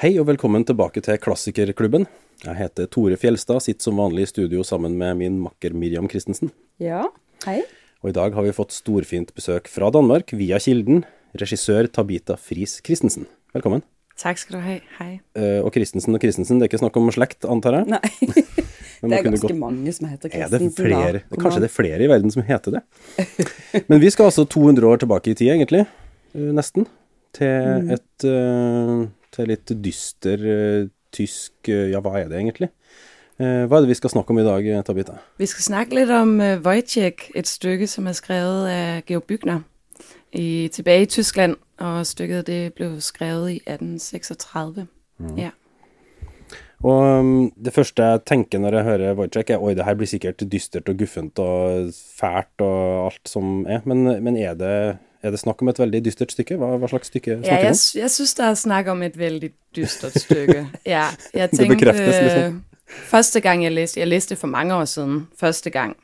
Hei og velkommen tilbake til Klassikerklubben. Jeg heter Tore Fjelstad, sitter som vanlig i studio sammen med min makker Miriam Christensen. Ja, hei. Og i dag har vi fått storfint besøk fra Danmark via Kilden, regissør Tabita Friis Christensen. Velkommen. Tak skal du ha. Hei. Eh, og Christensen og Christensen, det er ikke snakk om slekt, antar jeg? Nei, Men det er ganske godt- mange som heter Er det Christensen. flere? da. Kanskje det er flere i verden som heter det. Men vi skal altså 200 år tilbake i tid, egentlig. eh, Nesten. Til Mm. et eh, Til litt dyster eh, tysk eh, Ja, hva er det egentlig? Eh, Hva er det vi skal snakke om i dag, Tabita? Vi skal snakke lidt om uh, Wojciech, et stykke, som er skrevet af Georg Bygner i, tilbage i Tyskland, og stykket det blev skrevet i 1836. Ja. Og um, det første jeg tenker når jeg hører Wojciech, er oi, det her blir sikkert dystert og guffent og fælt og alt som er. Men, men er, det, er det snakk om et veldig dystert stykke? Hva, hva slags stykke Ja, snakker vi jeg, om? jeg synes, der er snak om et vældig dystert stykke. Ja, jeg Det tænkte, bekræftes ligesom. øh, første gang jeg læste, jeg læste det for mange år siden, første gang,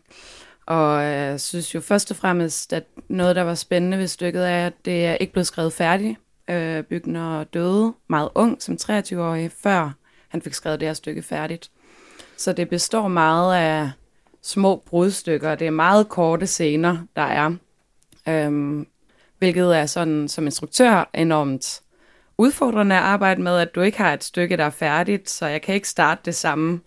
og jeg synes jo først og fremmest, at noget, der var spændende ved stykket, er, at det er ikke blevet skrevet færdigt. Øh, Bygner døde meget ung, som 23-årig, før han fik skrevet det her stykke færdigt. Så det består meget af små brudstykker, det er meget korte scener, der er. Øhm, hvilket er sådan som instruktør enormt udfordrende at arbejde med, at du ikke har et stykke, der er færdigt, så jeg kan ikke starte det samme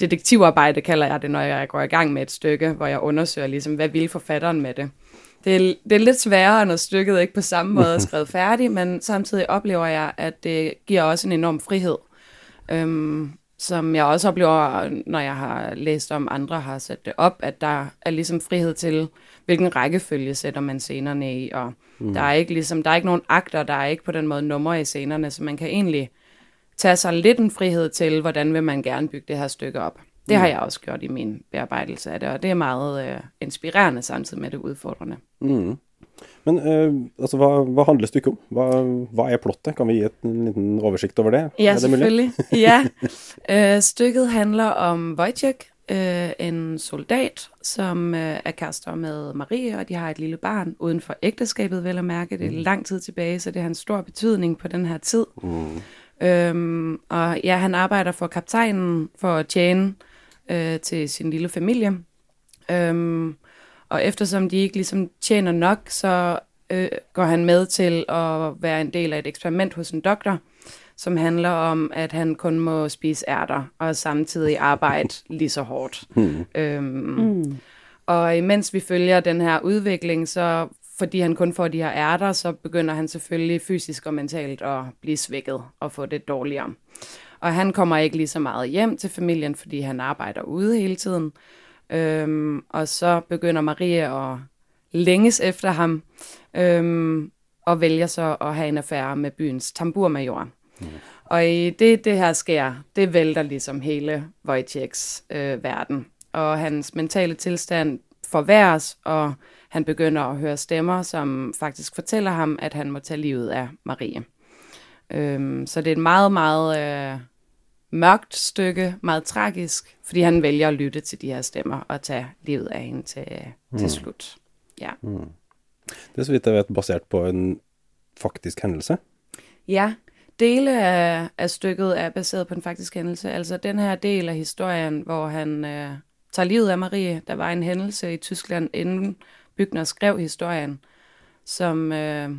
detektivarbejde, kalder jeg det, når jeg går i gang med et stykke, hvor jeg undersøger, ligesom, hvad vil forfatteren med det. Det er, det er lidt sværere, når stykket ikke på samme måde er skrevet færdigt, men samtidig oplever jeg, at det giver også en enorm frihed, øhm, som jeg også oplever, når jeg har læst om andre har sat det op, at der er ligesom frihed til, hvilken rækkefølge sætter man scenerne i, og mm. der er ikke ligesom, der er ikke nogen akter, der er ikke på den måde numre i scenerne, så man kan egentlig tage sig lidt en frihed til, hvordan vil man gerne bygge det her stykke op. Det har jeg også gjort i min bearbejdelse af det, og det er meget øh, inspirerende samtidig med det udfordrende. Mm. Men eh, altså, hva, hva handler stykket om? Hva, hva er plottet? Kan vi gi et, en liten oversikt over det? Ja, er det selvfølgelig. Ja. Øh, stykket handler om Wojciech, øh, en soldat, som øh, er kærester med Marie, og de har et lille barn uden for ægteskabet, vel at mærke. Det er lang tid tilbage, så det har en stor betydning på den her tid. Mm. Øhm, og ja, han arbejder for kaptajnen for at tjene øh, til sin lille familie. Øhm, og eftersom de ikke ligesom tjener nok, så øh, går han med til at være en del af et eksperiment hos en doktor, som handler om, at han kun må spise ærter og samtidig arbejde lige så hårdt. Mm. Øhm, Mm. og imens vi følger den her udvikling, så fordi han kun får de her ærter, så begynder han selvfølgelig fysisk og mentalt at blive svækket og få det dårligere. Og han kommer ikke lige så meget hjem til familien, fordi han arbejder ude hele tiden. Øhm, og så begynder Marie at længes efter ham, øhm, og vælger så at have en affære med byens tamburmajor. Mm. Og i det, det her sker, det vælter ligesom hele Wojciechs øh, verden. Og hans mentale tilstand forværres, og han begynder at høre stemmer, som faktisk fortæller ham, at han må tage livet af Marie. Øhm, så det er et meget, meget øh, mørkt stykke, meget tragisk, fordi han vælger at lytte til de her stemmer og tage livet af hende til, til slut. Ja. Det er så vidt jeg vet basert på en faktisk hændelse. Ja, dele af, af stykket er baseret på en faktisk hændelse. Altså den her del af historien, hvor han øh, tager livet af Marie. Der var en hændelse i Tyskland, inden Bygner skrev historien, som øh,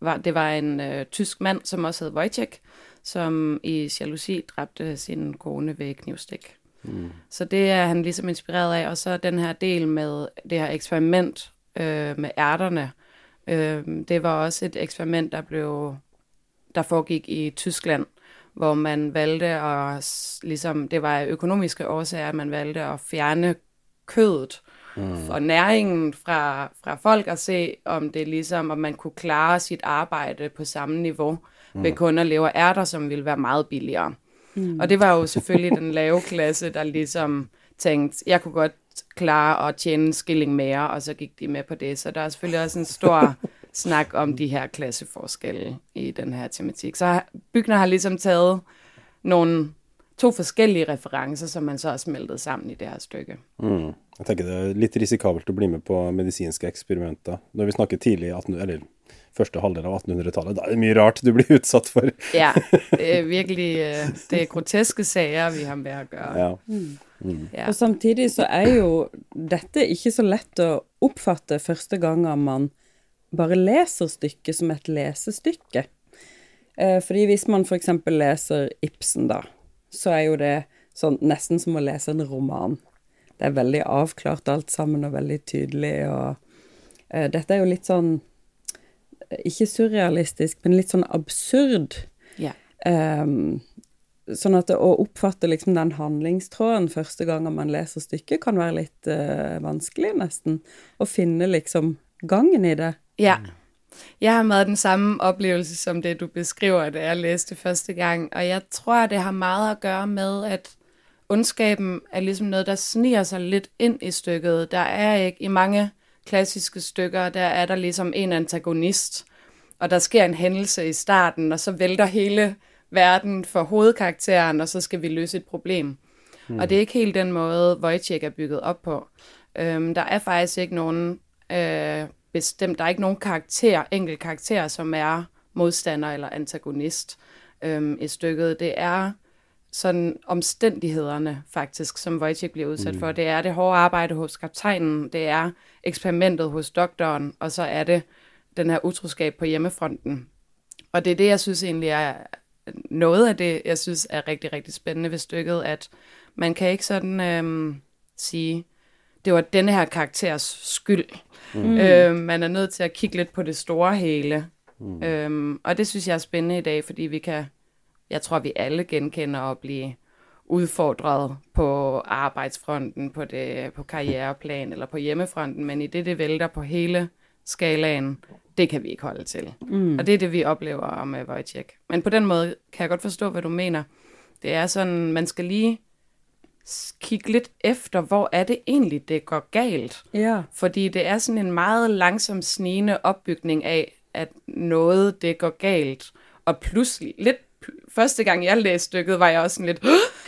var, det var en øh, tysk mand, som også hed Wojciech, som i jalousi dræbte sin kone ved knivstik. Mm. Så det er han ligesom inspireret af. Og så den her del med det her eksperiment øh, med ærterne. Øh, det var også et eksperiment, der blev der foregik i Tyskland, hvor man valgte at, ligesom, det var økonomiske årsager, at man valgte at fjerne kødet mm. og næringen fra, fra folk og se, om det ligesom, om man kunne klare sit arbejde på samme niveau mm. ved kun at leve af ærter, som ville være meget billigere. Mm. Og det var jo selvfølgelig den lave klasse, der ligesom tænkte, jeg kunne godt klare at tjene en skilling mere, og så gik de med på det. Så der er selvfølgelig også en stor snak om de her klasseforskelle i den her tematik. Så Bygner har ligesom taget nogle to forskellige referencer, som man så har smeltet sammen i det her stykke. Mm. Jeg tenker det er litt risikabelt å bli med på medisinske eksperimenter. Når vi snakker tidlig 18, eller første halvdel av 1800-tallet, da er det mye rart du blir utsatt for. Ja, det er virkelig øh, det er groteske sager, vi har med å gjøre. Ja. Mm. Og samtidig så er jo dette ikke så lett å oppfatte første ganger man bare leser stykket som et lesestykke. Eh, fordi hvis man f.eks. leser Ibsen, da, så er jo det sånn nesten som å lese en roman. Det er veldig avklart alt sammen og veldig tydelig, og eh, dette er jo litt sånn Ikke surrealistisk, men litt sånn absurd. Ja. Um, sånn at å oppfatte liksom den handlingstråden første gangen man leser stykket, kan være litt uh, vanskelig, nesten. Å finne liksom gangen i det. Ja. Jeg har meget den samme oplevelse som det, du beskriver, da jeg læste første gang. Og jeg tror, det har meget at gøre med, at ondskaben er ligesom noget, der sniger sig lidt ind i stykket. Der er ikke, i mange klassiske stykker, der er der ligesom en antagonist, og der sker en hændelse i starten, og så vælter hele verden for hovedkarakteren, og så skal vi løse et problem. Mm. Og det er ikke helt den måde, Wojciech er bygget op på. Øhm, der er faktisk ikke nogen øh, bestemt, der er ikke nogen karakter, enkelt karakter, som er modstander eller antagonist øhm, i stykket. Det er sådan omstændighederne faktisk, som Wojciech bliver udsat mm. for. Det er det hårde arbejde hos kaptajnen, det er eksperimentet hos doktoren, og så er det den her utroskab på hjemmefronten. Og det er det, jeg synes egentlig er noget af det, jeg synes er rigtig, rigtig spændende ved stykket, at man kan ikke sådan øhm, sige, det var denne her karakters skyld. Mm. Øhm, man er nødt til at kigge lidt på det store hele. Mm. Øhm, og det synes jeg er spændende i dag, fordi vi kan, jeg tror, vi alle genkender at blive udfordret på arbejdsfronten, på, det, på karriereplan eller på hjemmefronten, men i det, det vælter på hele skalaen, det kan vi ikke holde til. Mm. Og det er det, vi oplever med Wojciech. Men på den måde kan jeg godt forstå, hvad du mener. Det er sådan, man skal lige kigge lidt efter, hvor er det egentlig, det går galt. Ja. Fordi det er sådan en meget langsom snigende opbygning af, at noget det går galt. Og pludselig, lidt første gang jeg læste stykket, var jeg også sådan lidt,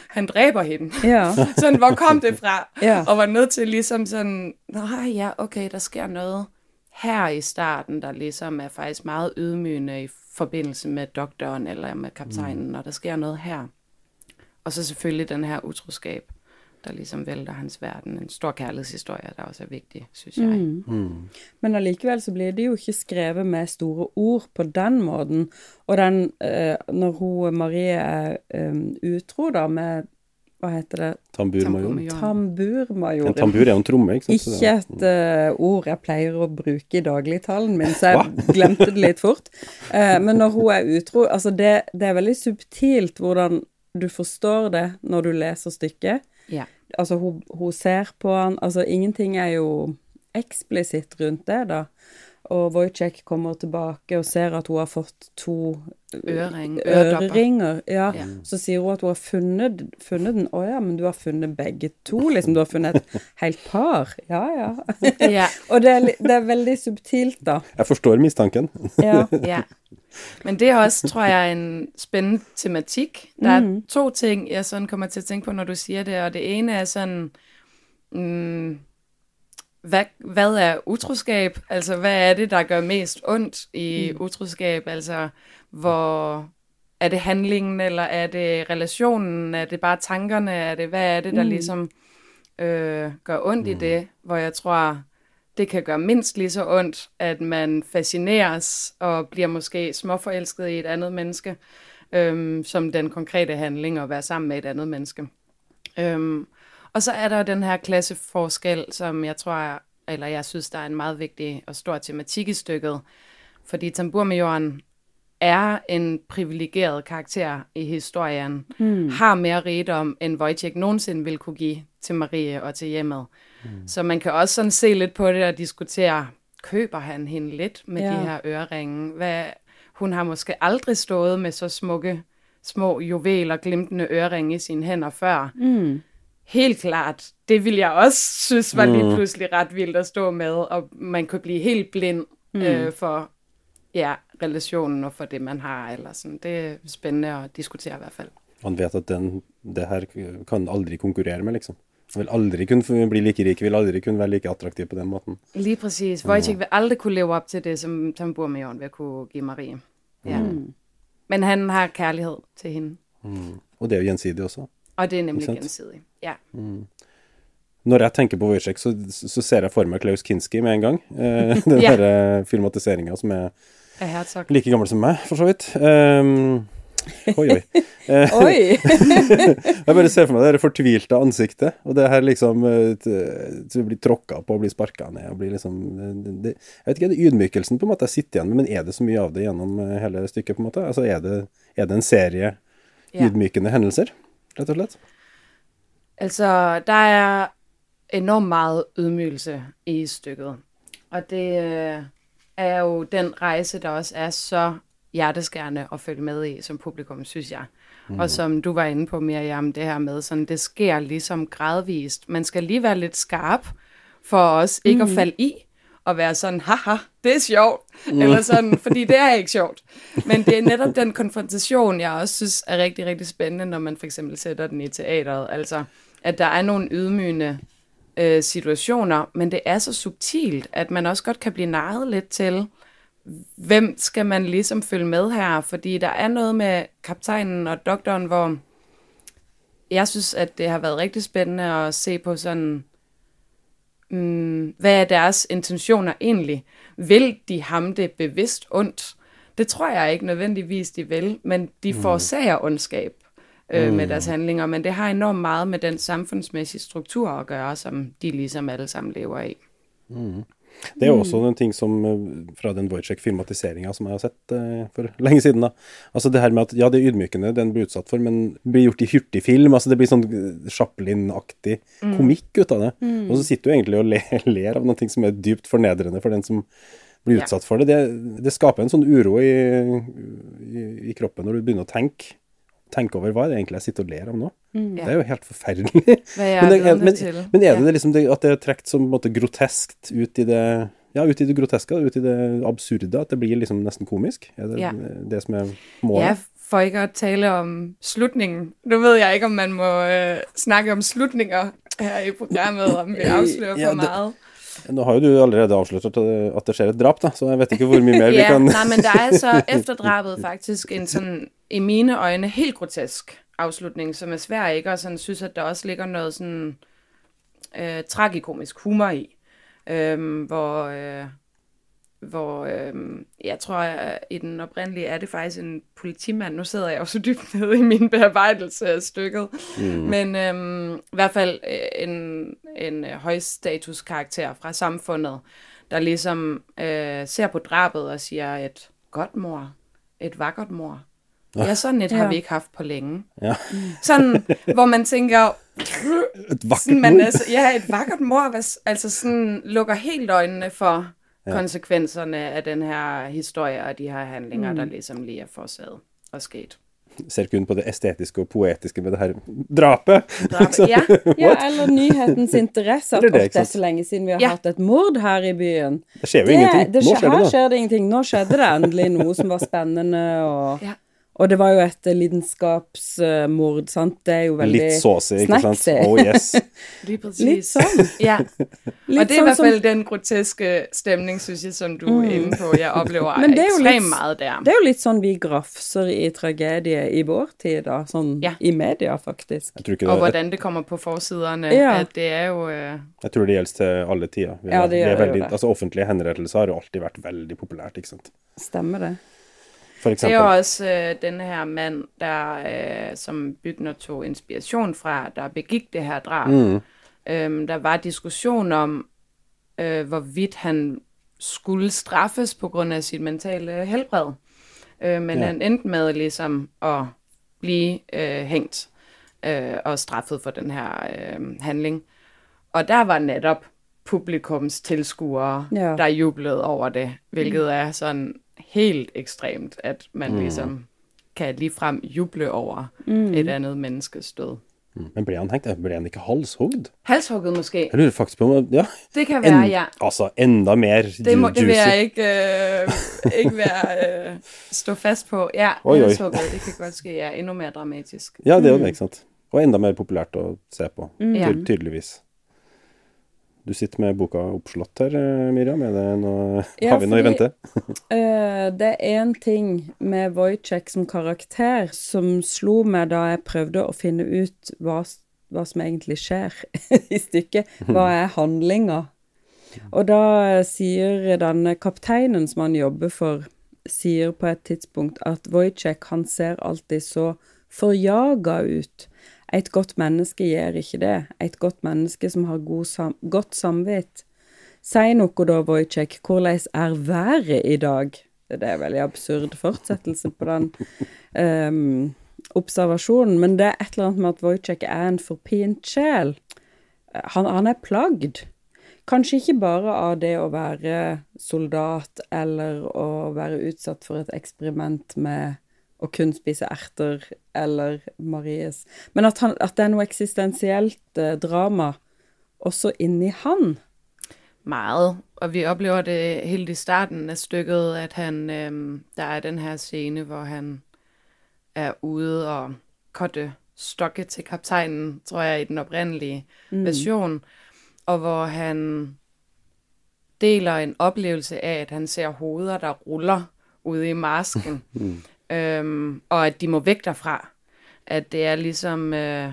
han dræber hende. Ja. sådan, hvor kom det fra? Ja. Og var nødt til ligesom sådan, nej ja, okay, der sker noget her i starten, der ligesom er faktisk meget ydmygende i forbindelse med doktoren eller med kaptajnen, mm. og der sker noget her. Og så selvfølgelig den her utroskab, der ligesom vælter hans verden. En stor kærlighedshistorie, der også er vigtig, synes jeg. Mm. Mm. Men allikevel så blir det jo ikke skrevet med store ord på den måten. Og den, uh, når hun, Marie er um, utro da med hva heter det? Tamburmajor. Tamburmajor. En tambur er jo en tromme, ikke sant? Ikke et uh, ord jeg pleier å bruke i dagligtalen min, så jeg glemte det litt fort. Uh, men når hun er utro, altså det, det er veldig subtilt hvordan du forstår det når du leser stykket. Ja. Altså, hun, hun ser på han Altså, ingenting er jo eksplisitt rundt det, da. Og Wojciech kommer tilbake og ser at hun har fått to Ørering, øreringer. Ja. ja. Så sier hun at hun har funnet, funnet den. Å ja, men du har funnet begge to, liksom. Du har funnet et helt par. Ja, ja. ja. og det er, det er, veldig subtilt, da. Jeg forstår mistanken. ja. Men det er også, tror jeg, en spændende tematik. Der er mm. to ting, jeg sådan kommer til at tænke på, når du siger det, og det ene er sådan, mm, hvad, hvad er utroskab? Altså, hvad er det, der gør mest ondt i mm. utroskab? Altså, hvor er det handlingen, eller er det relationen? Er det bare tankerne? Er det, hvad er det, der mm. ligesom øh, gør ondt mm. i det? Hvor jeg tror, det kan gøre mindst lige så ondt, at man fascineres og bliver måske småforelsket i et andet menneske, øhm, som den konkrete handling at være sammen med et andet menneske. Øhm, og så er der den her klasseforskel, som jeg tror, eller jeg synes, der er en meget vigtig og stor tematik i stykket. Fordi tamburmajoren er en privilegeret karakter i historien, hmm. har mere rigdom, end Wojciech nogensinde vil kunne give til Marie og til hjemmet. Hmm. Så man kan også sådan se lidt på det og diskutere, køber han hende lidt med ja. de her øreringe? Hvad, hun har måske aldrig stået med så smukke, små juveler, glimtende øreringe i sine hænder før. Mm. Helt klart. Det vil jeg også synes var lige pludselig ret vildt at stå med, og man kunne blive helt blind mm. øh, for ja, relationen og for det, man har. Eller sådan. Det er spændende at diskutere i hvert fald. Man vet at den, det her kan aldri konkurrere med, liksom. Vil aldri kunne bli like rik, vil aldri kunne være like attraktiv på den måten. Lige præcis. Wojciech vil aldrig kunne leve op til det, som Tom Burmejorden vil kunne give Marie. Ja. Mm. Men han har kærlighed til hende. Mm. Og det er jo gjensidig også. Og det er nemlig gjensidig, ja. Mm. Når jeg tenker på Wojciech, så, så, ser jeg for meg Klaus Kinski med en gang. Eh, den ja. derre filmatiseringa som er, er like gammel som meg, for så vidt. Um, Oi, oi. Eh, oi. jeg bare ser for meg det fortvilte ansiktet, og det her liksom Du blir tråkka på og blir sparka ned og blir liksom det, Jeg vet ikke, er det ydmykelsen på en måte jeg sitter igjen med, men er det så mye av det gjennom eh, hele stykket, på en måte? Altså er det, er det en serie ydmykende ja. hendelser, rett og slett? Altså, der er enormt meget ydmygelse i stykket, og det øh, er jo den rejse, der også er så hjerteskærende at følge med i som publikum, synes jeg. Mm. Og som du var inde på, Miriam, det her med, sådan, det sker ligesom gradvist. Man skal lige være lidt skarp for os ikke mm. at falde i og være sådan, haha, det er sjovt, mm. eller sådan, fordi det er ikke sjovt. Men det er netop den konfrontation, jeg også synes er rigtig, rigtig spændende, når man for eksempel sætter den i teateret. Altså, at der er nogle ydmygende øh, situationer, men det er så subtilt, at man også godt kan blive narret lidt til, hvem skal man ligesom følge med her? Fordi der er noget med kaptajnen og doktoren, hvor jeg synes, at det har været rigtig spændende at se på sådan, mm, hvad er deres intentioner egentlig? Vil de ham det bevidst ondt? Det tror jeg ikke nødvendigvis, de vil, men de mm. forårsager ondskab øh, mm. med deres handlinger, men det har enormt meget med den samfundsmæssige struktur at gøre, som de ligesom alle sammen lever i. Mm. Det er jo også en ting som eh, fra den Wojciech-filmatiseringa som jeg har sett uh, for lenge siden. da. Altså Det her med at ja, det er ydmykende, den blir utsatt for, men blir gjort i hurtigfilm. altså Det blir sånn eh, Chaplin-aktig mm. komikk ut av det. Mm. Og så sitter du egentlig og ler, ler av noe som er dypt fornedrende for den som blir utsatt for det. det. det. skaper en sånn uro i, i, i kroppen når du begynner å tenke tenke over hva er det egentlig jeg sitter og ler av nå. Mm. Det er jo helt forferdelig. men, det, men, men, er det liksom det, at det er trukket som måte, groteskt ut i det ja, ut i det groteske, ut i det absurde, at det blir liksom nesten komisk? Er det ja. det som er målet? Ja, for ikke å tale om slutningen. Nå vet jeg ikke om man må uh, snakke om slutninger her i programmet, om vi avslører for ja, mye. Nå har jo du allerede avslørt at, at det skjer et drap, da, så jeg vet ikke hvor mye mer vi kan Nei, men det er så efter drapet faktisk en sånn i mine øjne helt grotesk afslutning, som er svær ikke, og sådan synes, at der også ligger noget sådan øh, tragikomisk humor i, øh, hvor, øh, hvor øh, jeg tror, at i den oprindelige er det faktisk en politimand. Nu sidder jeg jo så dybt nede i min bearbejdelse af stykket. Mm. Men øh, i hvert fald øh, en, en højstatus karakter fra samfundet, der ligesom øh, ser på drabet og siger et godt mor, et vakkert mor, Ja, sådan et ja. har vi ikke haft på længe. Ja. Sådan, hvor man tænker... et vakkert man, altså, Ja, et vakkert mor, altså sådan lukker helt øjnene for ja. konsekvenserne af den her historie og de her handlinger, mm. der ligesom lige er forsaget og sket ser kun på det estetiske og poetiske med det her drapet. Drapet, ja. ja, eller nyhetens interesse. At det, er så lenge siden vi har ja. hatt et mord her i byen. Det skjer jo det, ingenting. Det, det, her skjer det ingenting. Nå skjedde det endelig noe som var spennende. og... Ja. Og det var jo et lidenskapsmord, sant. Det er jo veldig Litt såsig, ikke sant? Oh yes. Litt sånn. Ja. Litt og det er i hvert fall den groteske stemning, synes jeg, som du mm. er inne på. Jeg opplever Men det er ekstremt mye der. Det er jo litt sånn vi grafser i tragedie i vår tid, da. Sånn ja. i media, faktisk. Det, og hvordan det kommer på forsidene. Ja. At det er jo uh... Jeg tror det gjelder til alle tider. ja, det gjør det, veldig, det. Altså, offentlige henrettelser har jo alltid vært veldig populært, ikke sant. Stemmer det for eksempel. Det er også øh, denne her mand, der, øh, som Bygner tog inspiration fra, der begik det her drab. Mm. Øhm, der var diskussion om, øh, hvorvidt han skulle straffes på grund af sit mentale helbred. Øh, men ja. han endte med ligesom at blive øh, hængt øh, og straffet for den her øh, handling. Og der var netop publikums tilskuere, ja. der jublede over det, hvilket er sådan helt ekstremt, at man mm. ligesom kan ligefrem juble over mm. et andet menneskes død. Mm. Men ble han hengt? Ble han ikke halshogd? Halshogget måske. Jeg lurer faktisk på om Ja. Det kan være, ja. Altså enda mer det må. Det vil jeg ikke, øh, ikke være, øh, stå fast på. Ja, oi, halshogget, det kan godt ske. Ja, endnu mere dramatisk. Ja, det er jo det, ikke sant. Og enda mer populært å se på, mm. Ty tydeligvis. Du sitter med boka oppslått her, eh, Miriam. Det noe, ja, har vi noe i vente? uh, det er én ting med Wojciech som karakter som slo meg da jeg prøvde å finne ut hva, hva som egentlig skjer i stykket. Hva er handlinga? Og da sier denne kapteinen som han jobber for, sier på et tidspunkt at Wojciech han ser alltid så forjaga ut. Et godt menneske gjør ikke det. Et godt menneske som har god sam godt samvitt. Si noe da, Wojciech, hvordan er været i dag? Det er en veldig absurd fortsettelse på den um, observasjonen, men det er et eller annet med at Wojciech er en forpint sjel. Han, han er plagd. Kanskje ikke bare av det å være soldat eller å være utsatt for et eksperiment med å kun spise erter eller Maries. Men at, han, at det er noe eksistensielt eh, drama også inni han. Meget. Og vi oplever det helt i starten af stykket, at han, øh, der er den her scene, hvor han er ude og kotte stokke til kaptajnen, tror jeg, i den oprindelige mm. version, og hvor han deler en oplevelse af, at han ser hoveder, der ruller ude i masken. øhm, og at de må væk derfra. At det er ligesom øh,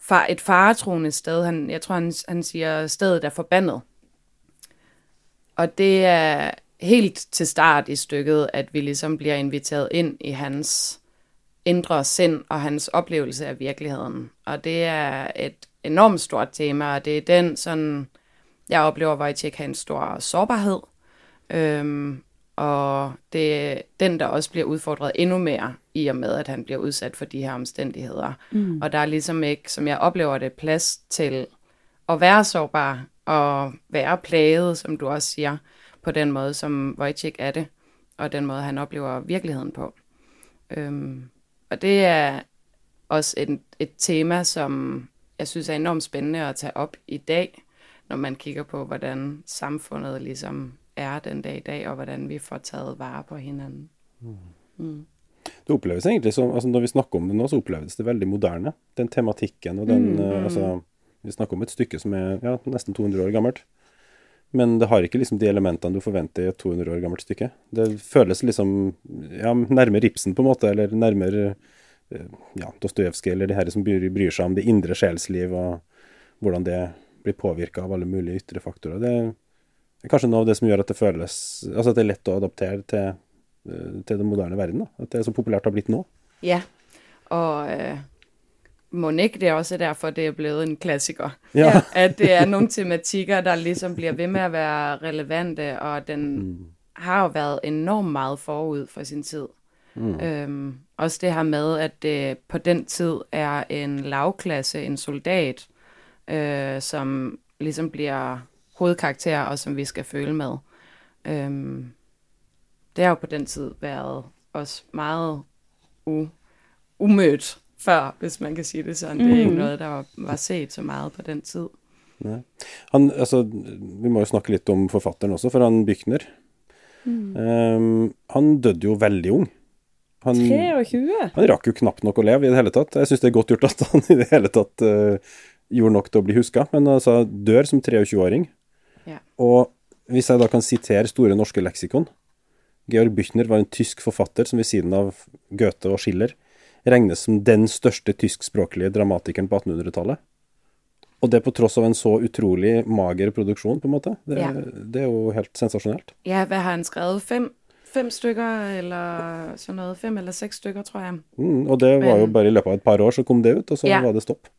far, et faretroende sted. Han, jeg tror, han, han siger, stedet er forbandet. Og det er helt til start i stykket, at vi ligesom bliver inviteret ind i hans indre sind og hans oplevelse af virkeligheden. Og det er et enormt stort tema, og det er den sådan, jeg oplever, hvor jeg har en stor sårbarhed. Øhm, og det er den, der også bliver udfordret endnu mere, i og med, at han bliver udsat for de her omstændigheder. Mm. Og der er ligesom ikke, som jeg oplever det, plads til at være sårbar og være plaget, som du også siger, på den måde, som Wojciech er det, og den måde, han oplever virkeligheden på. Øhm, og det er også et, et tema, som jeg synes er enormt spændende at tage op i dag, når man kigger på, hvordan samfundet ligesom er den dag i dag, og hvordan vi får taget vare på hinanden. Mm. Mm. Det oppleves egentlig som, altså Når vi snakker om det nå, så oppleves det veldig moderne. Den tematikken og den mm. altså, Vi snakker om et stykke som er ja, nesten 200 år gammelt. Men det har ikke liksom de elementene du forventer i et 200 år gammelt stykke. Det føles liksom ja, nærmere Ibsen, på en måte, eller nærmere uh, ja, Dostojevskij, eller de her som bryr, bryr, seg om det indre sjelsliv, og hvordan det blir påvirka av alle mulige ytre faktorer. Det, det er kanskje noe av det som gjør at det føles Altså at det er lett å adaptere til, eh, til den moderne verden. Da. At det er så populært har blitt nå. Ja, og øh, må ikke det også er derfor, det er blevet en klassiker. Ja. at det er nogle tematikker, der ligesom bliver ved med at være relevante, og den mm. har jo været enormt meget forud for sin tid. Mm. Øhm, også det her med, at det på den tid er en lavklasse, en soldat, øh, som ligesom bliver hovedkarakter, og som vi skal føle med. Øhm, det har jo på den tid været også meget u, umødt før, hvis man kan sige det sådan. Mm. Det er ikke mm. noget, der var, var set så meget på den tid. Nei. Han, altså, vi må jo snakke litt om forfatteren også, for han Bykner mm. um, Han døde jo veldig ung. Han, 23? Han rakk jo knapt nok å leve i det hele tatt. Jeg syns det er godt gjort at han i det hele tatt uh, gjorde nok til å bli huska, men altså dør som 23-åring. Ja. Og hvis jeg da kan sitere Store norske leksikon Georg Büchner var en tysk forfatter som ved siden av Goethe og Schiller regnes som den største tyskspråklige dramatikeren på 1800-tallet. Og det på tross av en så utrolig mager produksjon, på en måte. Det, ja. det er jo helt sensasjonelt. Ja, hva har han skrevet? Fem, fem stykker, eller sånn noe? Fem eller seks stykker, tror jeg. Mm, og det var jo bare i løpet av et par år så kom det ut, og så ja. var det stopp.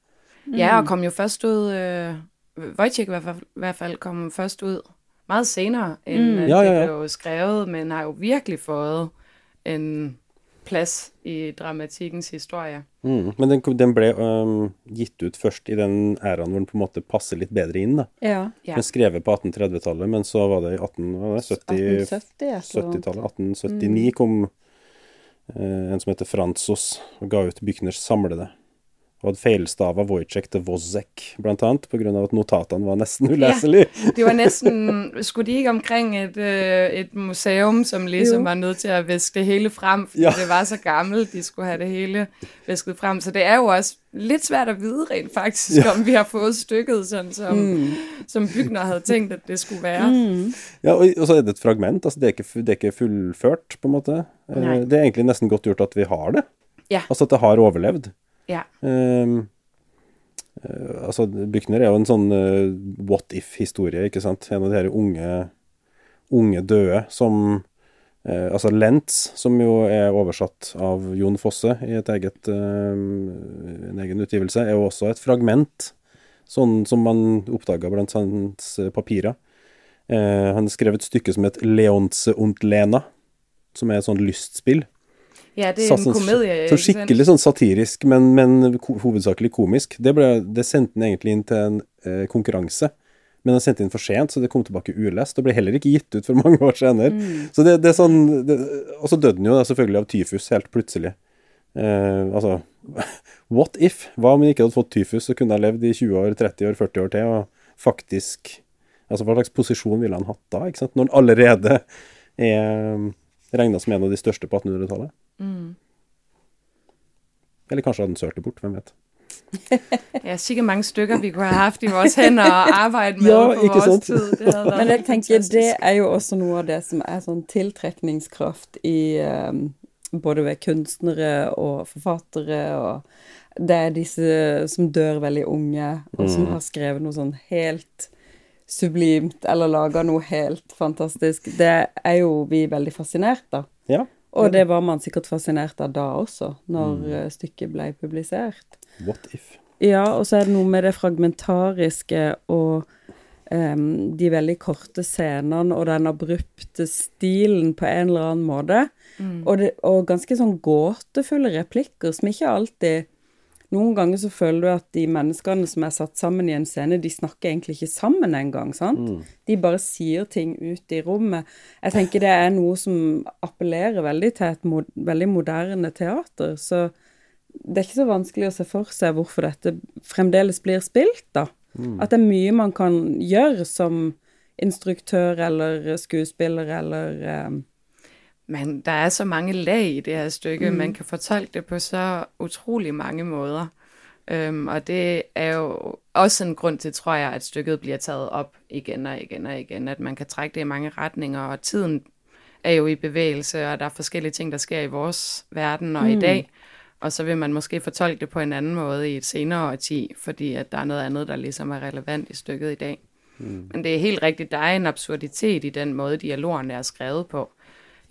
Ja, og kom jo først ut øh, Wojciech i hvert fald, i hvert fald kom først ud meget senere, end mm. ja, ja, ja. det blev skrevet, men har jo virkelig fået en plads i dramatikkens historie. Mm, men den, den ble um, gitt ut først i den æraen hvor den på en måte passer litt bedre inn. da. Ja. ja. Den skrevet på 1830-tallet, men så var det i 1870-tallet. 1879 mm. kom uh, en som heter Franzos og ga ut Bykners samlede og hadde feilstava Wojciech til Wozek, blant annet, pga. at notatene var nesten uleselige. Ja, det var nesten Skulle de ikke omkring et, øh, et museum, som liksom jo. var nødt til at viske det hele frem, fordi ja. det var så gammelt, de skulle have det hele visket frem. Så det er jo også lidt svært at vide rent faktisk, ja. om vi har fået stykket, sådan som, mm. som Bygner havde tænkt, at det skulle være. Mm. Ja, og, og så er det et fragment. altså Det er ikke, det er ikke fullført, på en måte. Nej. Det er egentlig nesten godt gjort at vi har det. Ja. Altså at det har overlevd. Ja. Um, uh, altså, Buchner er jo en sånn uh, what if-historie, ikke sant. En av de her unge, unge døde som uh, Altså Lentz, som jo er oversatt av Jon Fosse i et eget, en egen utgivelse, er jo også et fragment, sånn som man oppdaga blant hans papirer. han skrev et stykke som het Leonce und Lena, som er et sånt lystspill. Ja, det er en sånn, komedie. Så skikkelig sånn satirisk, men, men hovedsakelig komisk. Det, ble, det sendte han egentlig inn til en eh, konkurranse. Men han sendte inn for sent, så det kom tilbake ulest. Og ble heller ikke gitt ut for mange år senere. Mm. Så det, det, er sånn det, Og så døde han jo selvfølgelig av tyfus helt plutselig. Eh, altså What if? Hva om han ikke hadde fått tyfus og kunne ha levd i 20 år, 30 år, 40 år til, og faktisk Altså hva slags posisjon ville han hatt da, ikke sant? Når han allerede er regna som en av de største på 1800-tallet? Mm. Eller kanskje hadde den sølt det bort, hvem vet. ja, sikkert mange stykker vi kunne ha haft i vores hænder og arbejde med ja, på vores sant? tid. Det Men jeg tenker, det er jo også noe av det som er sånn tiltrekningskraft i um, både ved kunstnere og forfattere og det er disse som dør veldig unge, og som mm. har skrevet noe sånn helt sublimt, eller laga noe helt fantastisk. Det er jo vi veldig fascinert av. Ja. Og det var man sikkert fascinert av da også, når mm. Eh, stykket ble publisert. What if? Ja, og så er det noe med det fragmentariske og um, de veldig korte scenene og den abrupte stilen på en eller annen måte. Mm. Og, det, og ganske sånn gåtefulle replikker som ikke alltid noen ganger så føler du at de menneskene som er satt sammen i en scene, de snakker egentlig ikke sammen engang, sant? Mm. De bare sier ting ut i rommet. Jeg tenker det er noe som appellerer veldig til et mod veldig moderne teater. Så det er ikke så vanskelig å se for seg hvorfor dette fremdeles blir spilt, da. Mm. At det er mye man kan gjøre som instruktør eller skuespiller eller eh, men der er så mange lag i det her stykke, mm. man kan fortolke det på så utrolig mange måder. Øhm, og det er jo også en grund til, tror jeg, at stykket bliver taget op igen og igen og igen, at man kan trække det i mange retninger, og tiden er jo i bevægelse, og der er forskellige ting, der sker i vores verden og mm. i dag, og så vil man måske fortolke det på en anden måde i et senere årti, fordi at der er noget andet, der ligesom er relevant i stykket i dag. Mm. Men det er helt rigtigt, der er en absurditet i den måde, dialogerne er skrevet på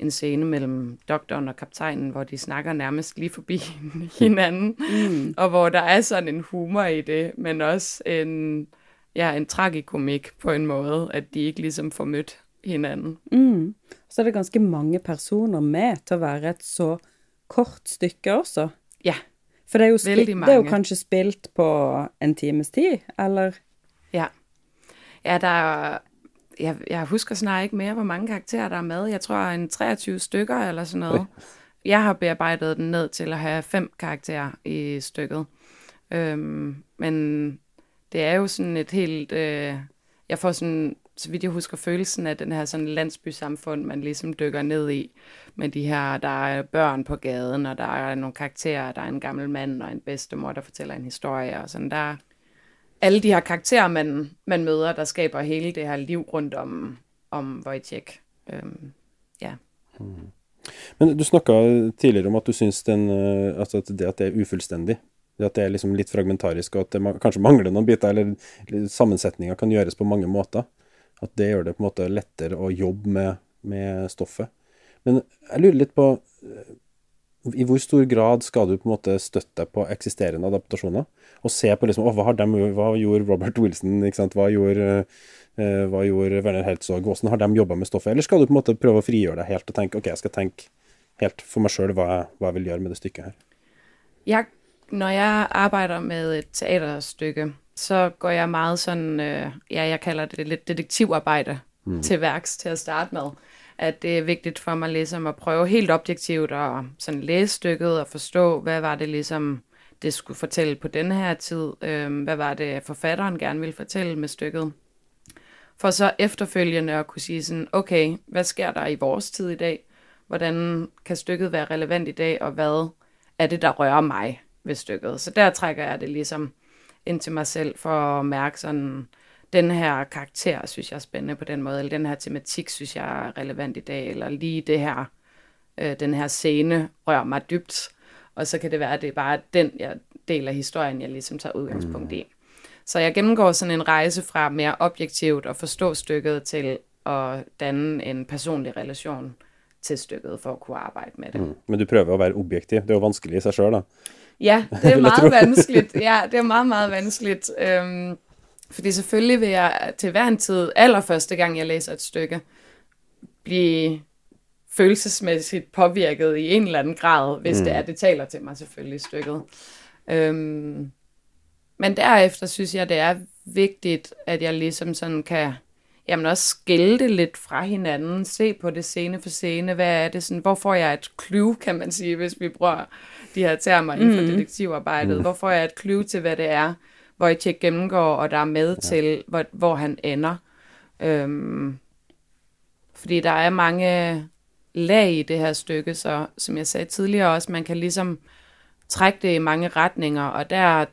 en scene mellem doktoren og kaptajnen, hvor de snakker nærmest lige forbi hinanden, mm. og hvor der er sådan en humor i det, men også en, ja, en tragikomik på en måde, at de ikke ligesom får mødt hinanden. Mm. Så er det ganske mange personer med til at være et så kort stykke også. Ja, For det er jo, det er jo kanskje spilt på en times tid, eller? Ja. Ja, der er jeg, jeg husker snart ikke mere, hvor mange karakterer der er med. Jeg tror en 23 stykker eller sådan noget. Jeg har bearbejdet den ned til at have fem karakterer i stykket. Øhm, men det er jo sådan et helt... Øh, jeg får sådan, så vidt jeg husker, følelsen af den her sådan landsbysamfund, man ligesom dykker ned i. Med de her, der er børn på gaden, og der er nogle karakterer, der er en gammel mand og en bedstemor, der fortæller en historie, og sådan der alle de her karakterer, man, man møder, der skaber hele det her liv rundt om, om Wojciech. Øhm, ja. Mm. Men du snakka tidligere om at du syns den, øh, altså at det at det er ufullstendig. Det at det er liksom litt fragmentarisk, og at det kanskje mangler noen biter, eller, eller sammensetninga kan gjøres på mange måter. At det gjør det på en måte lettere å jobbe med, med stoffet. Men jeg lurer litt på i hvor stor grad skal du på en måte støtte deg på eksisterende adaptasjoner? Og se på liksom, hva, de, hva, gjorde Robert Wilson, hva gjorde, uh, hva gjorde Werner Herzog, hvordan har de jobba med stoffet? Eller skal du på en måte prøve å frigjøre deg helt og tenke ok, jeg skal tenke helt for meg sjøl hva, hva, jeg vil gjøre med det stykket her? Jeg, når jeg arbeider med et teaterstykke, så går jeg meget sånn uh, ja, jeg kaller det litt detektivarbeid mm. til verks til å starte med at det er vigtigt for mig ligesom at prøve helt objektivt at sådan læse stykket og forstå, hvad var det ligesom det skulle fortælle på denne her tid. Øh, hvad var det, forfatteren gerne ville fortælle med stykket? For så efterfølgende at kunne sige sådan, okay, hvad sker der i vores tid i dag? Hvordan kan stykket være relevant i dag, og hvad er det, der rører mig ved stykket? Så der trækker jeg det ligesom ind til mig selv for at mærke sådan, den her karakter synes jeg er spændende på den måde, eller den her tematik synes jeg er relevant i dag, eller lige det her, øh, den her scene rører mig dybt, og så kan det være, at det er bare den jeg, del af historien, jeg ligesom tager udgangspunkt mm. i. Så jeg gennemgår sådan en rejse fra mere objektivt at forstå stykket til at danne en personlig relation til stykket for at kunne arbejde med det. Mm. Men du prøver at være objektiv. Det er jo vanskeligt i sig selv, da. Ja, det er meget vanskeligt. Ja, det er meget, meget vanskeligt. Øhm, fordi selvfølgelig vil jeg til hver en tid, allerførste gang jeg læser et stykke, blive følelsesmæssigt påvirket i en eller anden grad, hvis mm. det er, det taler til mig selvfølgelig stykket. Øhm, men derefter synes jeg, det er vigtigt, at jeg ligesom sådan kan jamen også skille det lidt fra hinanden, se på det scene for scene, hvad er det sådan, hvor får jeg et clue, kan man sige, hvis vi bruger de her termer inden for mm. detektivarbejdet, mm. hvor får jeg et clue til, hvad det er, Wojciech gennemgår, og der er med ja. til, hvor, hvor han ender. Øhm, fordi der er mange lag i det her stykke, så som jeg sagde tidligere også, man kan ligesom trække det i mange retninger, og der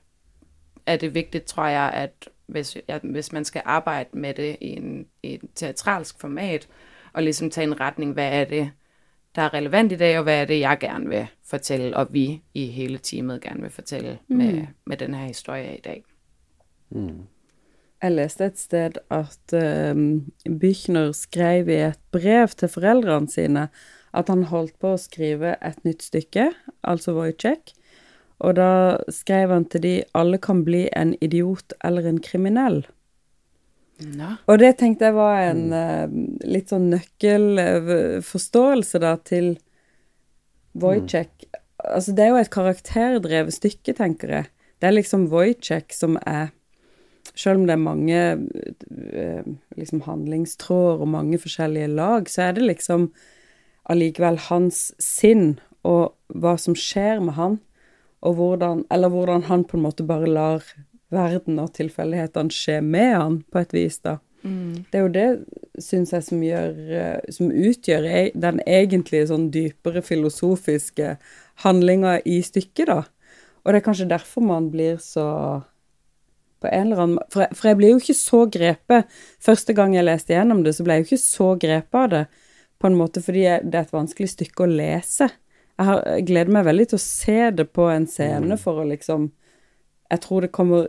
er det vigtigt, tror jeg, at hvis, ja, hvis man skal arbejde med det i en, i en teatralsk format, og ligesom tage en retning, hvad er det, der er relevant i dag, og hvad er det, jeg gerne vil fortælle, og vi i hele teamet gerne vil fortælle mm. med, med den her historie i dag. Mm. Jeg leste et sted at um, Büchner skrev i et brev til foreldrene sine at han holdt på å skrive et nytt stykke, altså Wojciech. Og da skrev han til de alle kan bli en idiot eller en kriminell. No. Og det tenkte jeg var en mm. uh, litt sånn nøkkelforståelse da til Wojciech. Mm. Altså, det er jo et karakterdrevet stykke, tenker jeg. Det er liksom Wojciech som er selv om det er mange eh, liksom, handlingstråder og mange forskjellige lag, så er det liksom allikevel hans sinn og hva som skjer med han, og hvordan Eller hvordan han på en måte bare lar verden og tilfeldighetene skje med han, på et vis, da. Mm. Det er jo det, syns jeg, som, gjør, eh, som utgjør e, den egentlige sånn dypere filosofiske handlinga i stykket, da. Og det er kanskje derfor man blir så på en eller annen for jeg, for jeg ble jo ikke så grepet Første gang jeg leste gjennom det, så ble jeg jo ikke så grepet av det, på en måte fordi jeg, det er et vanskelig stykke å lese. Jeg, har, jeg gleder meg veldig til å se det på en scene mm. for å liksom Jeg tror det kommer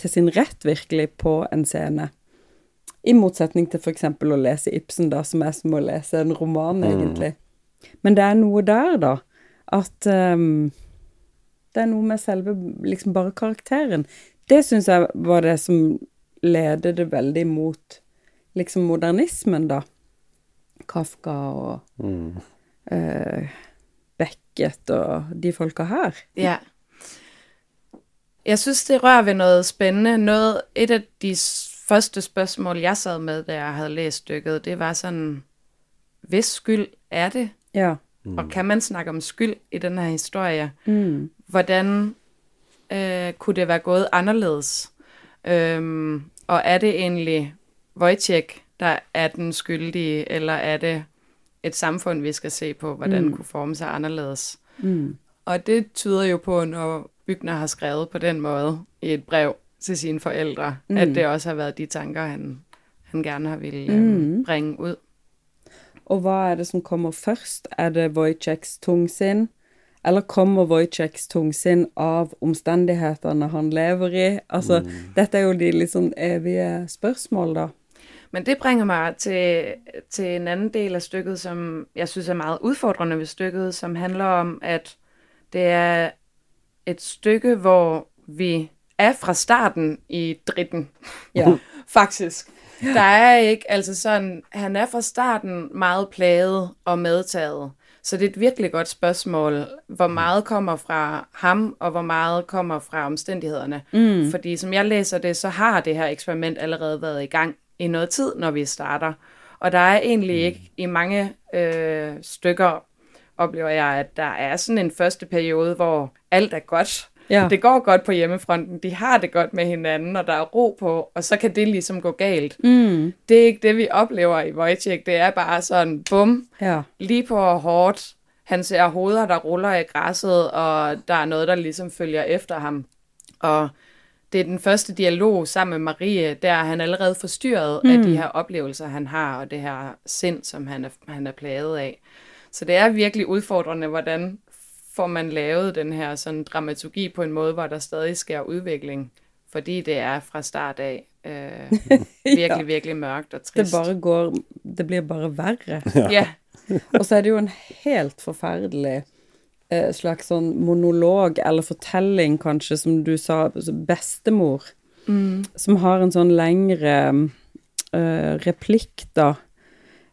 til sin rett virkelig på en scene. I motsetning til f.eks. å lese Ibsen, da, som er som å lese en roman, mm. egentlig. Men det er noe der, da, at um, det er noe med selve liksom bare karakteren det syns jeg var det som ledet det veldig mot liksom modernismen, da. Kafka og mm. uh, Beckett og de folka her. Ja. Jeg synes, det rører ved noget spændende. Noget, et af de første spørgsmål, jeg sad med, da jeg havde læst stykket, det var sådan, hvis skyld er det? Ja. Mm. Og kan man snakke om skyld i den her historie? Mm. Hvordan øh, kunne det være gået anderledes? Øhm, og er det egentlig Wojciech, der er den skyldige, eller er det et samfund, vi skal se på, hvordan mm. kunne forme sig anderledes? Mm. Og det tyder jo på, når Bygner har skrevet på den måde i et brev til sine forældre, mm. at det også har været de tanker, han, han gerne har ville øhm, mm. bringe ud. Og hvad er det, som kommer først? Er det Wojciechs tungsind? Eller kommer Wojciechs tungsinn av omstendighetene han lever i? Altså, mm. dette er jo de litt sånn evige spørsmål, da. Men det bringer mig til, til en anden del af stykket, som jeg synes er meget udfordrende ved stykket, som handler om, at det er et stykke, hvor vi er fra starten i dritten. Ja. Faktisk. Der er ikke, altså sådan, han er fra starten meget plaget og medtaget. Så det er et virkelig godt spørgsmål, hvor mm. meget kommer fra ham, og hvor meget kommer fra omstændighederne. Mm. Fordi som jeg læser det, så har det her eksperiment allerede været i gang i noget tid, når vi starter. Og der er egentlig mm. ikke i mange øh, stykker oplever jeg, at der er sådan en første periode, hvor alt er godt. Ja. Det går godt på hjemmefronten, de har det godt med hinanden, og der er ro på, og så kan det ligesom gå galt. Mm. Det er ikke det, vi oplever i Wojciech. Det er bare sådan, bum, ja. lige på hårdt. Han ser hoveder, der ruller i græsset, og der er noget, der ligesom følger efter ham. Og det er den første dialog sammen med Marie, der er han allerede forstyrret mm. af de her oplevelser, han har, og det her sind, som han er, han er plaget af. Så det er virkelig udfordrende, hvordan får man lavet den her sådan dramaturgi på en måde, hvor der stadig sker udvikling, fordi det er fra start af øh, virkelig, ja. virkelig mørkt og trist. Det bare går, det bliver bare værre. Ja. ja. og så er det jo en helt forfærdelig eh, slags sånn monolog eller fortelling, kanskje, som du sa, bestemor, mm. som har en sånn lengre uh, replikk, da.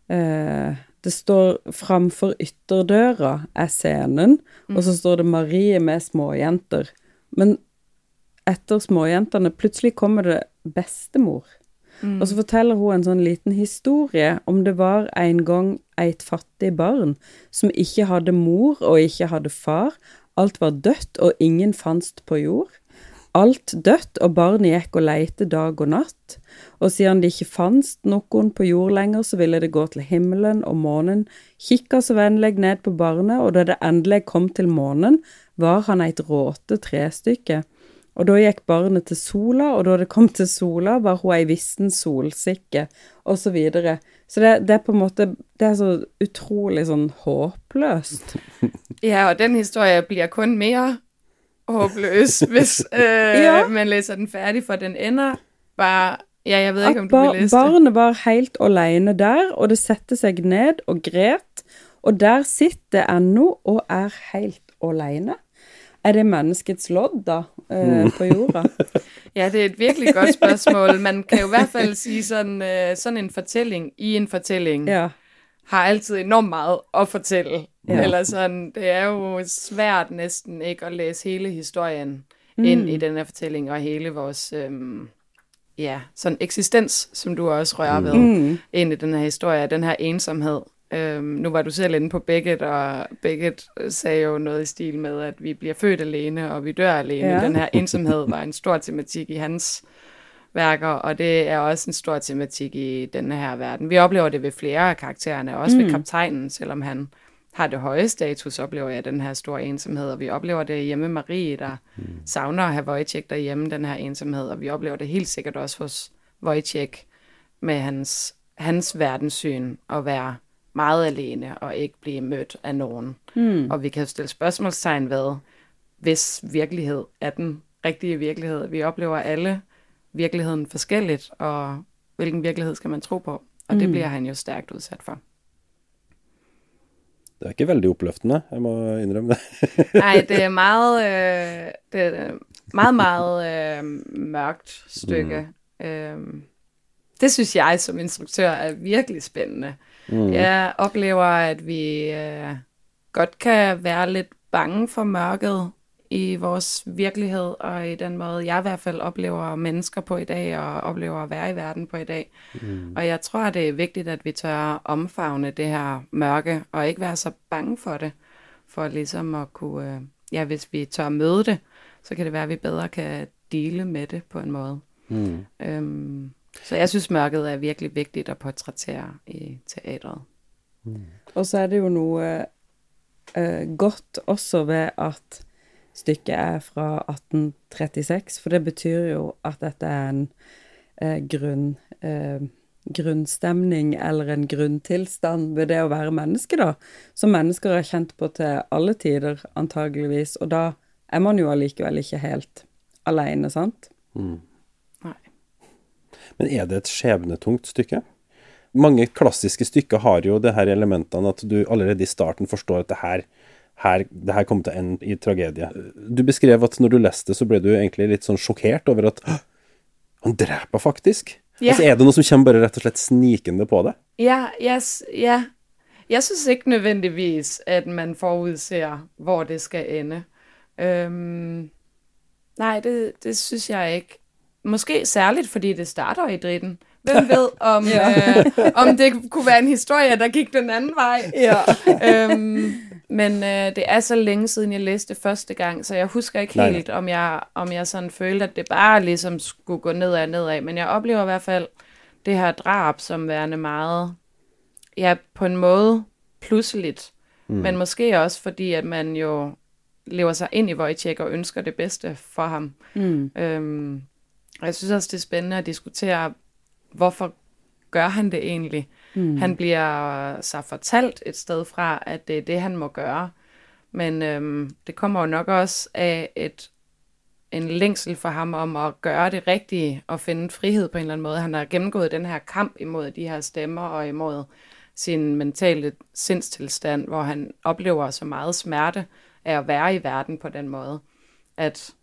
Uh, det står 'framfor ytterdøra' er scenen, mm. og så står det 'Marie med småjenter'. Men etter småjentene, plutselig kommer det bestemor. Mm. Og så forteller hun en sånn liten historie om det var en gang et fattig barn som ikke hadde mor og ikke hadde far. Alt var dødt, og ingen fantes på jord. Alt dødt, og barnet gikk og leite dag og natt. Og siden det ikke fantes noen på jord lenger, så ville det gå til himmelen og månen, kikka så vennlig ned på barnet, og da det endelig kom til månen, var han et råte trestykke. Og da gikk barnet til sola, og da det kom til sola, var hun ei vissen solsikke, og så videre. Så det, det, er på en måte Det er så utrolig sånn håpløst. Ja, og den historien blir kun mer håpløs, hvis øh, ja. man læser den færdig, for den ender bare Ja, jeg vet ikke om du vil det. Barnet var helt alene der, og det setter seg ned og gret, og der sitter ennå og er helt alene. Er det menneskets lodd, da, øh, på jorda? ja, det er et virkelig godt spørgsmål. Man kan jo i hvert fald sige sådan, øh, sådan en fortælling i en fortælling. Ja har altid enormt meget at fortælle. Ja. Eller sådan, det er jo svært næsten ikke at læse hele historien mm. ind i den her fortælling, og hele vores øhm, ja, sådan eksistens, som du også rører ved, mm. ind i den her historie, den her ensomhed. Øhm, nu var du selv inde på Beckett, og Beckett sagde jo noget i stil med, at vi bliver født alene, og vi dør alene. Ja. Den her ensomhed var en stor tematik i hans værker, og det er også en stor tematik i denne her verden. Vi oplever det ved flere af karaktererne, også mm. ved kaptajnen, selvom han har det høje status, oplever jeg den her store ensomhed, og vi oplever det hjemme Marie, der mm. savner at have Wojciech derhjemme, den her ensomhed, og vi oplever det helt sikkert også hos Wojciech med hans, hans verdenssyn at være meget alene og ikke blive mødt af nogen. Mm. Og vi kan stille spørgsmålstegn ved, hvis virkelighed er den rigtige virkelighed. Vi oplever alle virkeligheden forskelligt, og hvilken virkelighed skal man tro på? Og mm. det bliver han jo stærkt udsat for. Det er ikke veldig oppløftende, jeg må indrømme det. Nej, det er meget, øh, det er meget, meget øh, mørkt stykke. Mm. Øh, det synes jeg som instruktør er virkelig spændende. Mm. Jeg oplever, at vi øh, godt kan være lidt bange for mørket, i vores virkelighed, og i den måde, jeg i hvert fald oplever mennesker på i dag, og oplever at være i verden på i dag. Mm. Og jeg tror, det er vigtigt, at vi tør omfavne det her mørke, og ikke være så bange for det, for ligesom at kunne, øh, ja, hvis vi tør møde det, så kan det være, at vi bedre kan dele med det på en måde. Mm. Øhm, så jeg synes, mørket er virkelig vigtigt at portrættere i teatret. Mm. Og så er det jo noe uh, godt også ved at stykket er fra 1836, for det betyr jo at dette er en eh, grunn, eh, grunnstemning eller en grunntilstand ved det å være menneske, da, som mennesker har kjent på til alle tider, antageligvis, og da er man jo allikevel ikke helt alene, sant? Mm. Nei. Men er det et skjebnetungt stykke? Mange klassiske stykker har jo det her elementene at du allerede i starten forstår at det her her, det her kommer til å ende i tragedie. Du beskrev at når du leste, så ble du egentlig litt sånn sjokkert over at han dreper faktisk. Yeah. Altså, er det noe som kommer bare rett og slett snikende på det? Ja, yes, ja. Jeg synes ikke nødvendigvis, at man forudser, hvor det skal ende. Øhm, nej, det, det synes jeg ikke. Måske særligt, fordi det starter i dritten. Hvem ved, om, ja. øh, om det kunne være en historie, der gik den anden vej. Ja. øhm, men øh, det er så længe siden, jeg læste det første gang, så jeg husker ikke Nej. helt, om jeg, om jeg sådan følte, at det bare ligesom skulle gå nedad og nedad. Men jeg oplever i hvert fald det her drab som værende meget, ja, på en måde pludseligt. Mm. Men måske også fordi, at man jo lever sig ind i Wojciech og ønsker det bedste for ham. Mm. Øhm, og jeg synes også, det er spændende at diskutere, hvorfor gør han det egentlig? Mm. Han bliver så fortalt et sted fra, at det er det, han må gøre. Men øhm, det kommer jo nok også af et, en længsel for ham om at gøre det rigtige og finde frihed på en eller anden måde. Han har gennemgået den her kamp imod de her stemmer og imod sin mentale sindstilstand, hvor han oplever så meget smerte af at være i verden på den måde. At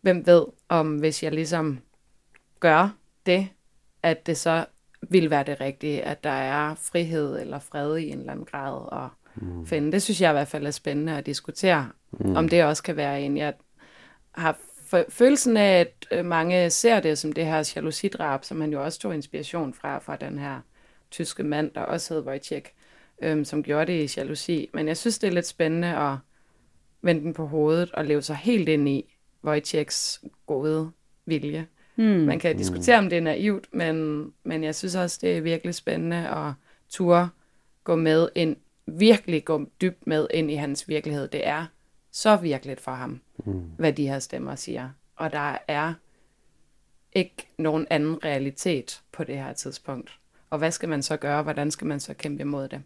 hvem ved, om hvis jeg ligesom gør det, at det så vil være det rigtige, at der er frihed eller fred i en eller anden grad at mm. finde. Det synes jeg i hvert fald er spændende at diskutere, mm. om det også kan være en. Jeg har følelsen af, at øh, mange ser det som det her jalousidrab, som han jo også tog inspiration fra, fra den her tyske mand, der også hed Wojciech, øhm, som gjorde det i jalousi. Men jeg synes, det er lidt spændende at vende den på hovedet og leve sig helt ind i Wojciechs gode vilje. Mm. Man kan diskutere, om det er naivt, men, men jeg synes også, det er virkelig spændende at ture gå med ind, virkelig gå dybt med ind i hans virkelighed. Det er så virkeligt for ham, mm. hvad de her stemmer siger. Og der er ikke nogen anden realitet på det her tidspunkt. Og hvad skal man så gøre? Hvordan skal man så kæmpe imod det?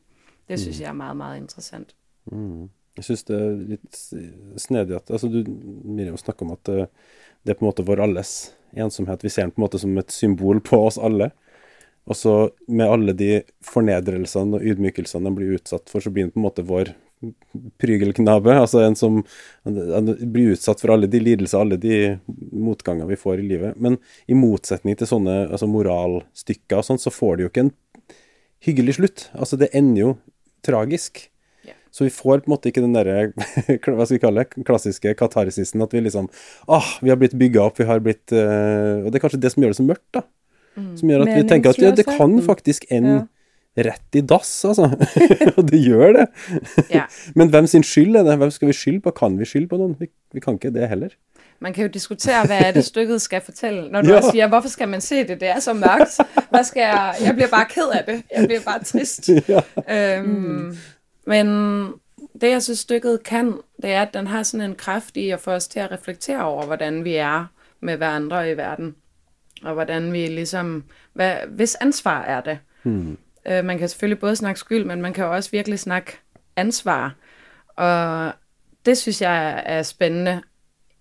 Det synes mm. jeg er meget, meget interessant. Mm. Jeg synes det er litt snedig at altså du, Miriam snakker om at det, det er på en måte vår alles ensomhet. Vi ser den på en måte som et symbol på oss alle. Og så med alle de fornedrelsene og ydmykelsene den blir utsatt for, så blir den på en måte vår prygelknabe. Altså en som blir utsatt for alle de lidelser, alle de motganger vi får i livet. Men i motsetning til sånne altså moralstykker og sånn, så får det jo ikke en hyggelig slutt. Altså det ender jo tragisk. Så vi får på en måte ikke den derre hva skal vi kalle det, klassiske katarsisen at vi liksom ah, vi har blitt bygga opp, vi har blitt uh, Og det er kanskje det som gjør det så mørkt, da. Mm. Som gjør at vi tenker at ja, det kan faktisk ende ja. rett i dass, altså. Og det gjør det. Ja. Men hvem sin skyld er det? Hvem skal vi skylde på? Kan vi skylde på noen? Vi, vi kan ikke det heller. Man kan jo diskutere, hvad er det stykket skal fortælle, når du ja. også siger, hvorfor skal man se det? Det er så mørkt. Hvad skal jeg? Jeg bliver bare ked af det. Jeg bliver bare trist. Ja. Øhm, mm. Men det, jeg synes, stykket kan, det er, at den har sådan en kraft i at få os til at reflektere over, hvordan vi er med hverandre i verden. Og hvordan vi ligesom, hvad, hvis ansvar er det? Hmm. Øh, man kan selvfølgelig både snakke skyld, men man kan også virkelig snakke ansvar. Og det synes jeg er spændende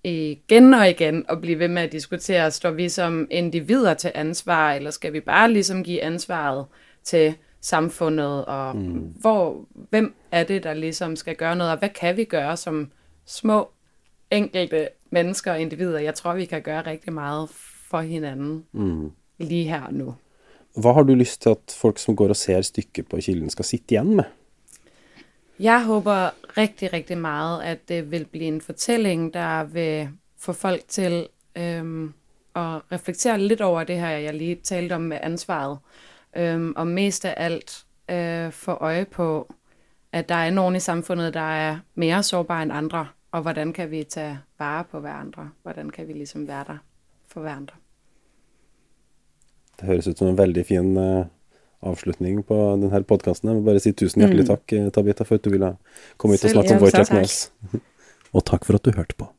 igen og igen at blive ved med at diskutere, står vi som individer til ansvar, eller skal vi bare ligesom give ansvaret til samfundet, og mm. hvor, hvem er det, der ligesom skal gøre noget, og hvad kan vi gøre som små, enkelte mennesker og individer? Jeg tror, vi kan gøre rigtig meget for hinanden mm. lige her og nu. Hvad har du lyst til, at folk, som går og ser stykket på Kilden, skal sitte igen med? Jeg håber rigtig, rigtig meget, at det vil blive en fortælling, der vil få folk til øhm, at reflektere lidt over det her, jeg lige talte om med ansvaret. Øhm, og mest af alt øh, få øje på, at der er nogen i samfundet, der er mere sårbare end andre, og hvordan kan vi tage vare på hverandre? Hvordan kan vi ligesom være der for hverandre? Det høres ut som en veldig fin uh, avslutning på denne podkasten. Jeg vil bare si tusen hjertelig mm. takk, eh, Tabita, for at du ville komme hit og snakke om Wojciech med oss. og takk for at du hørte på.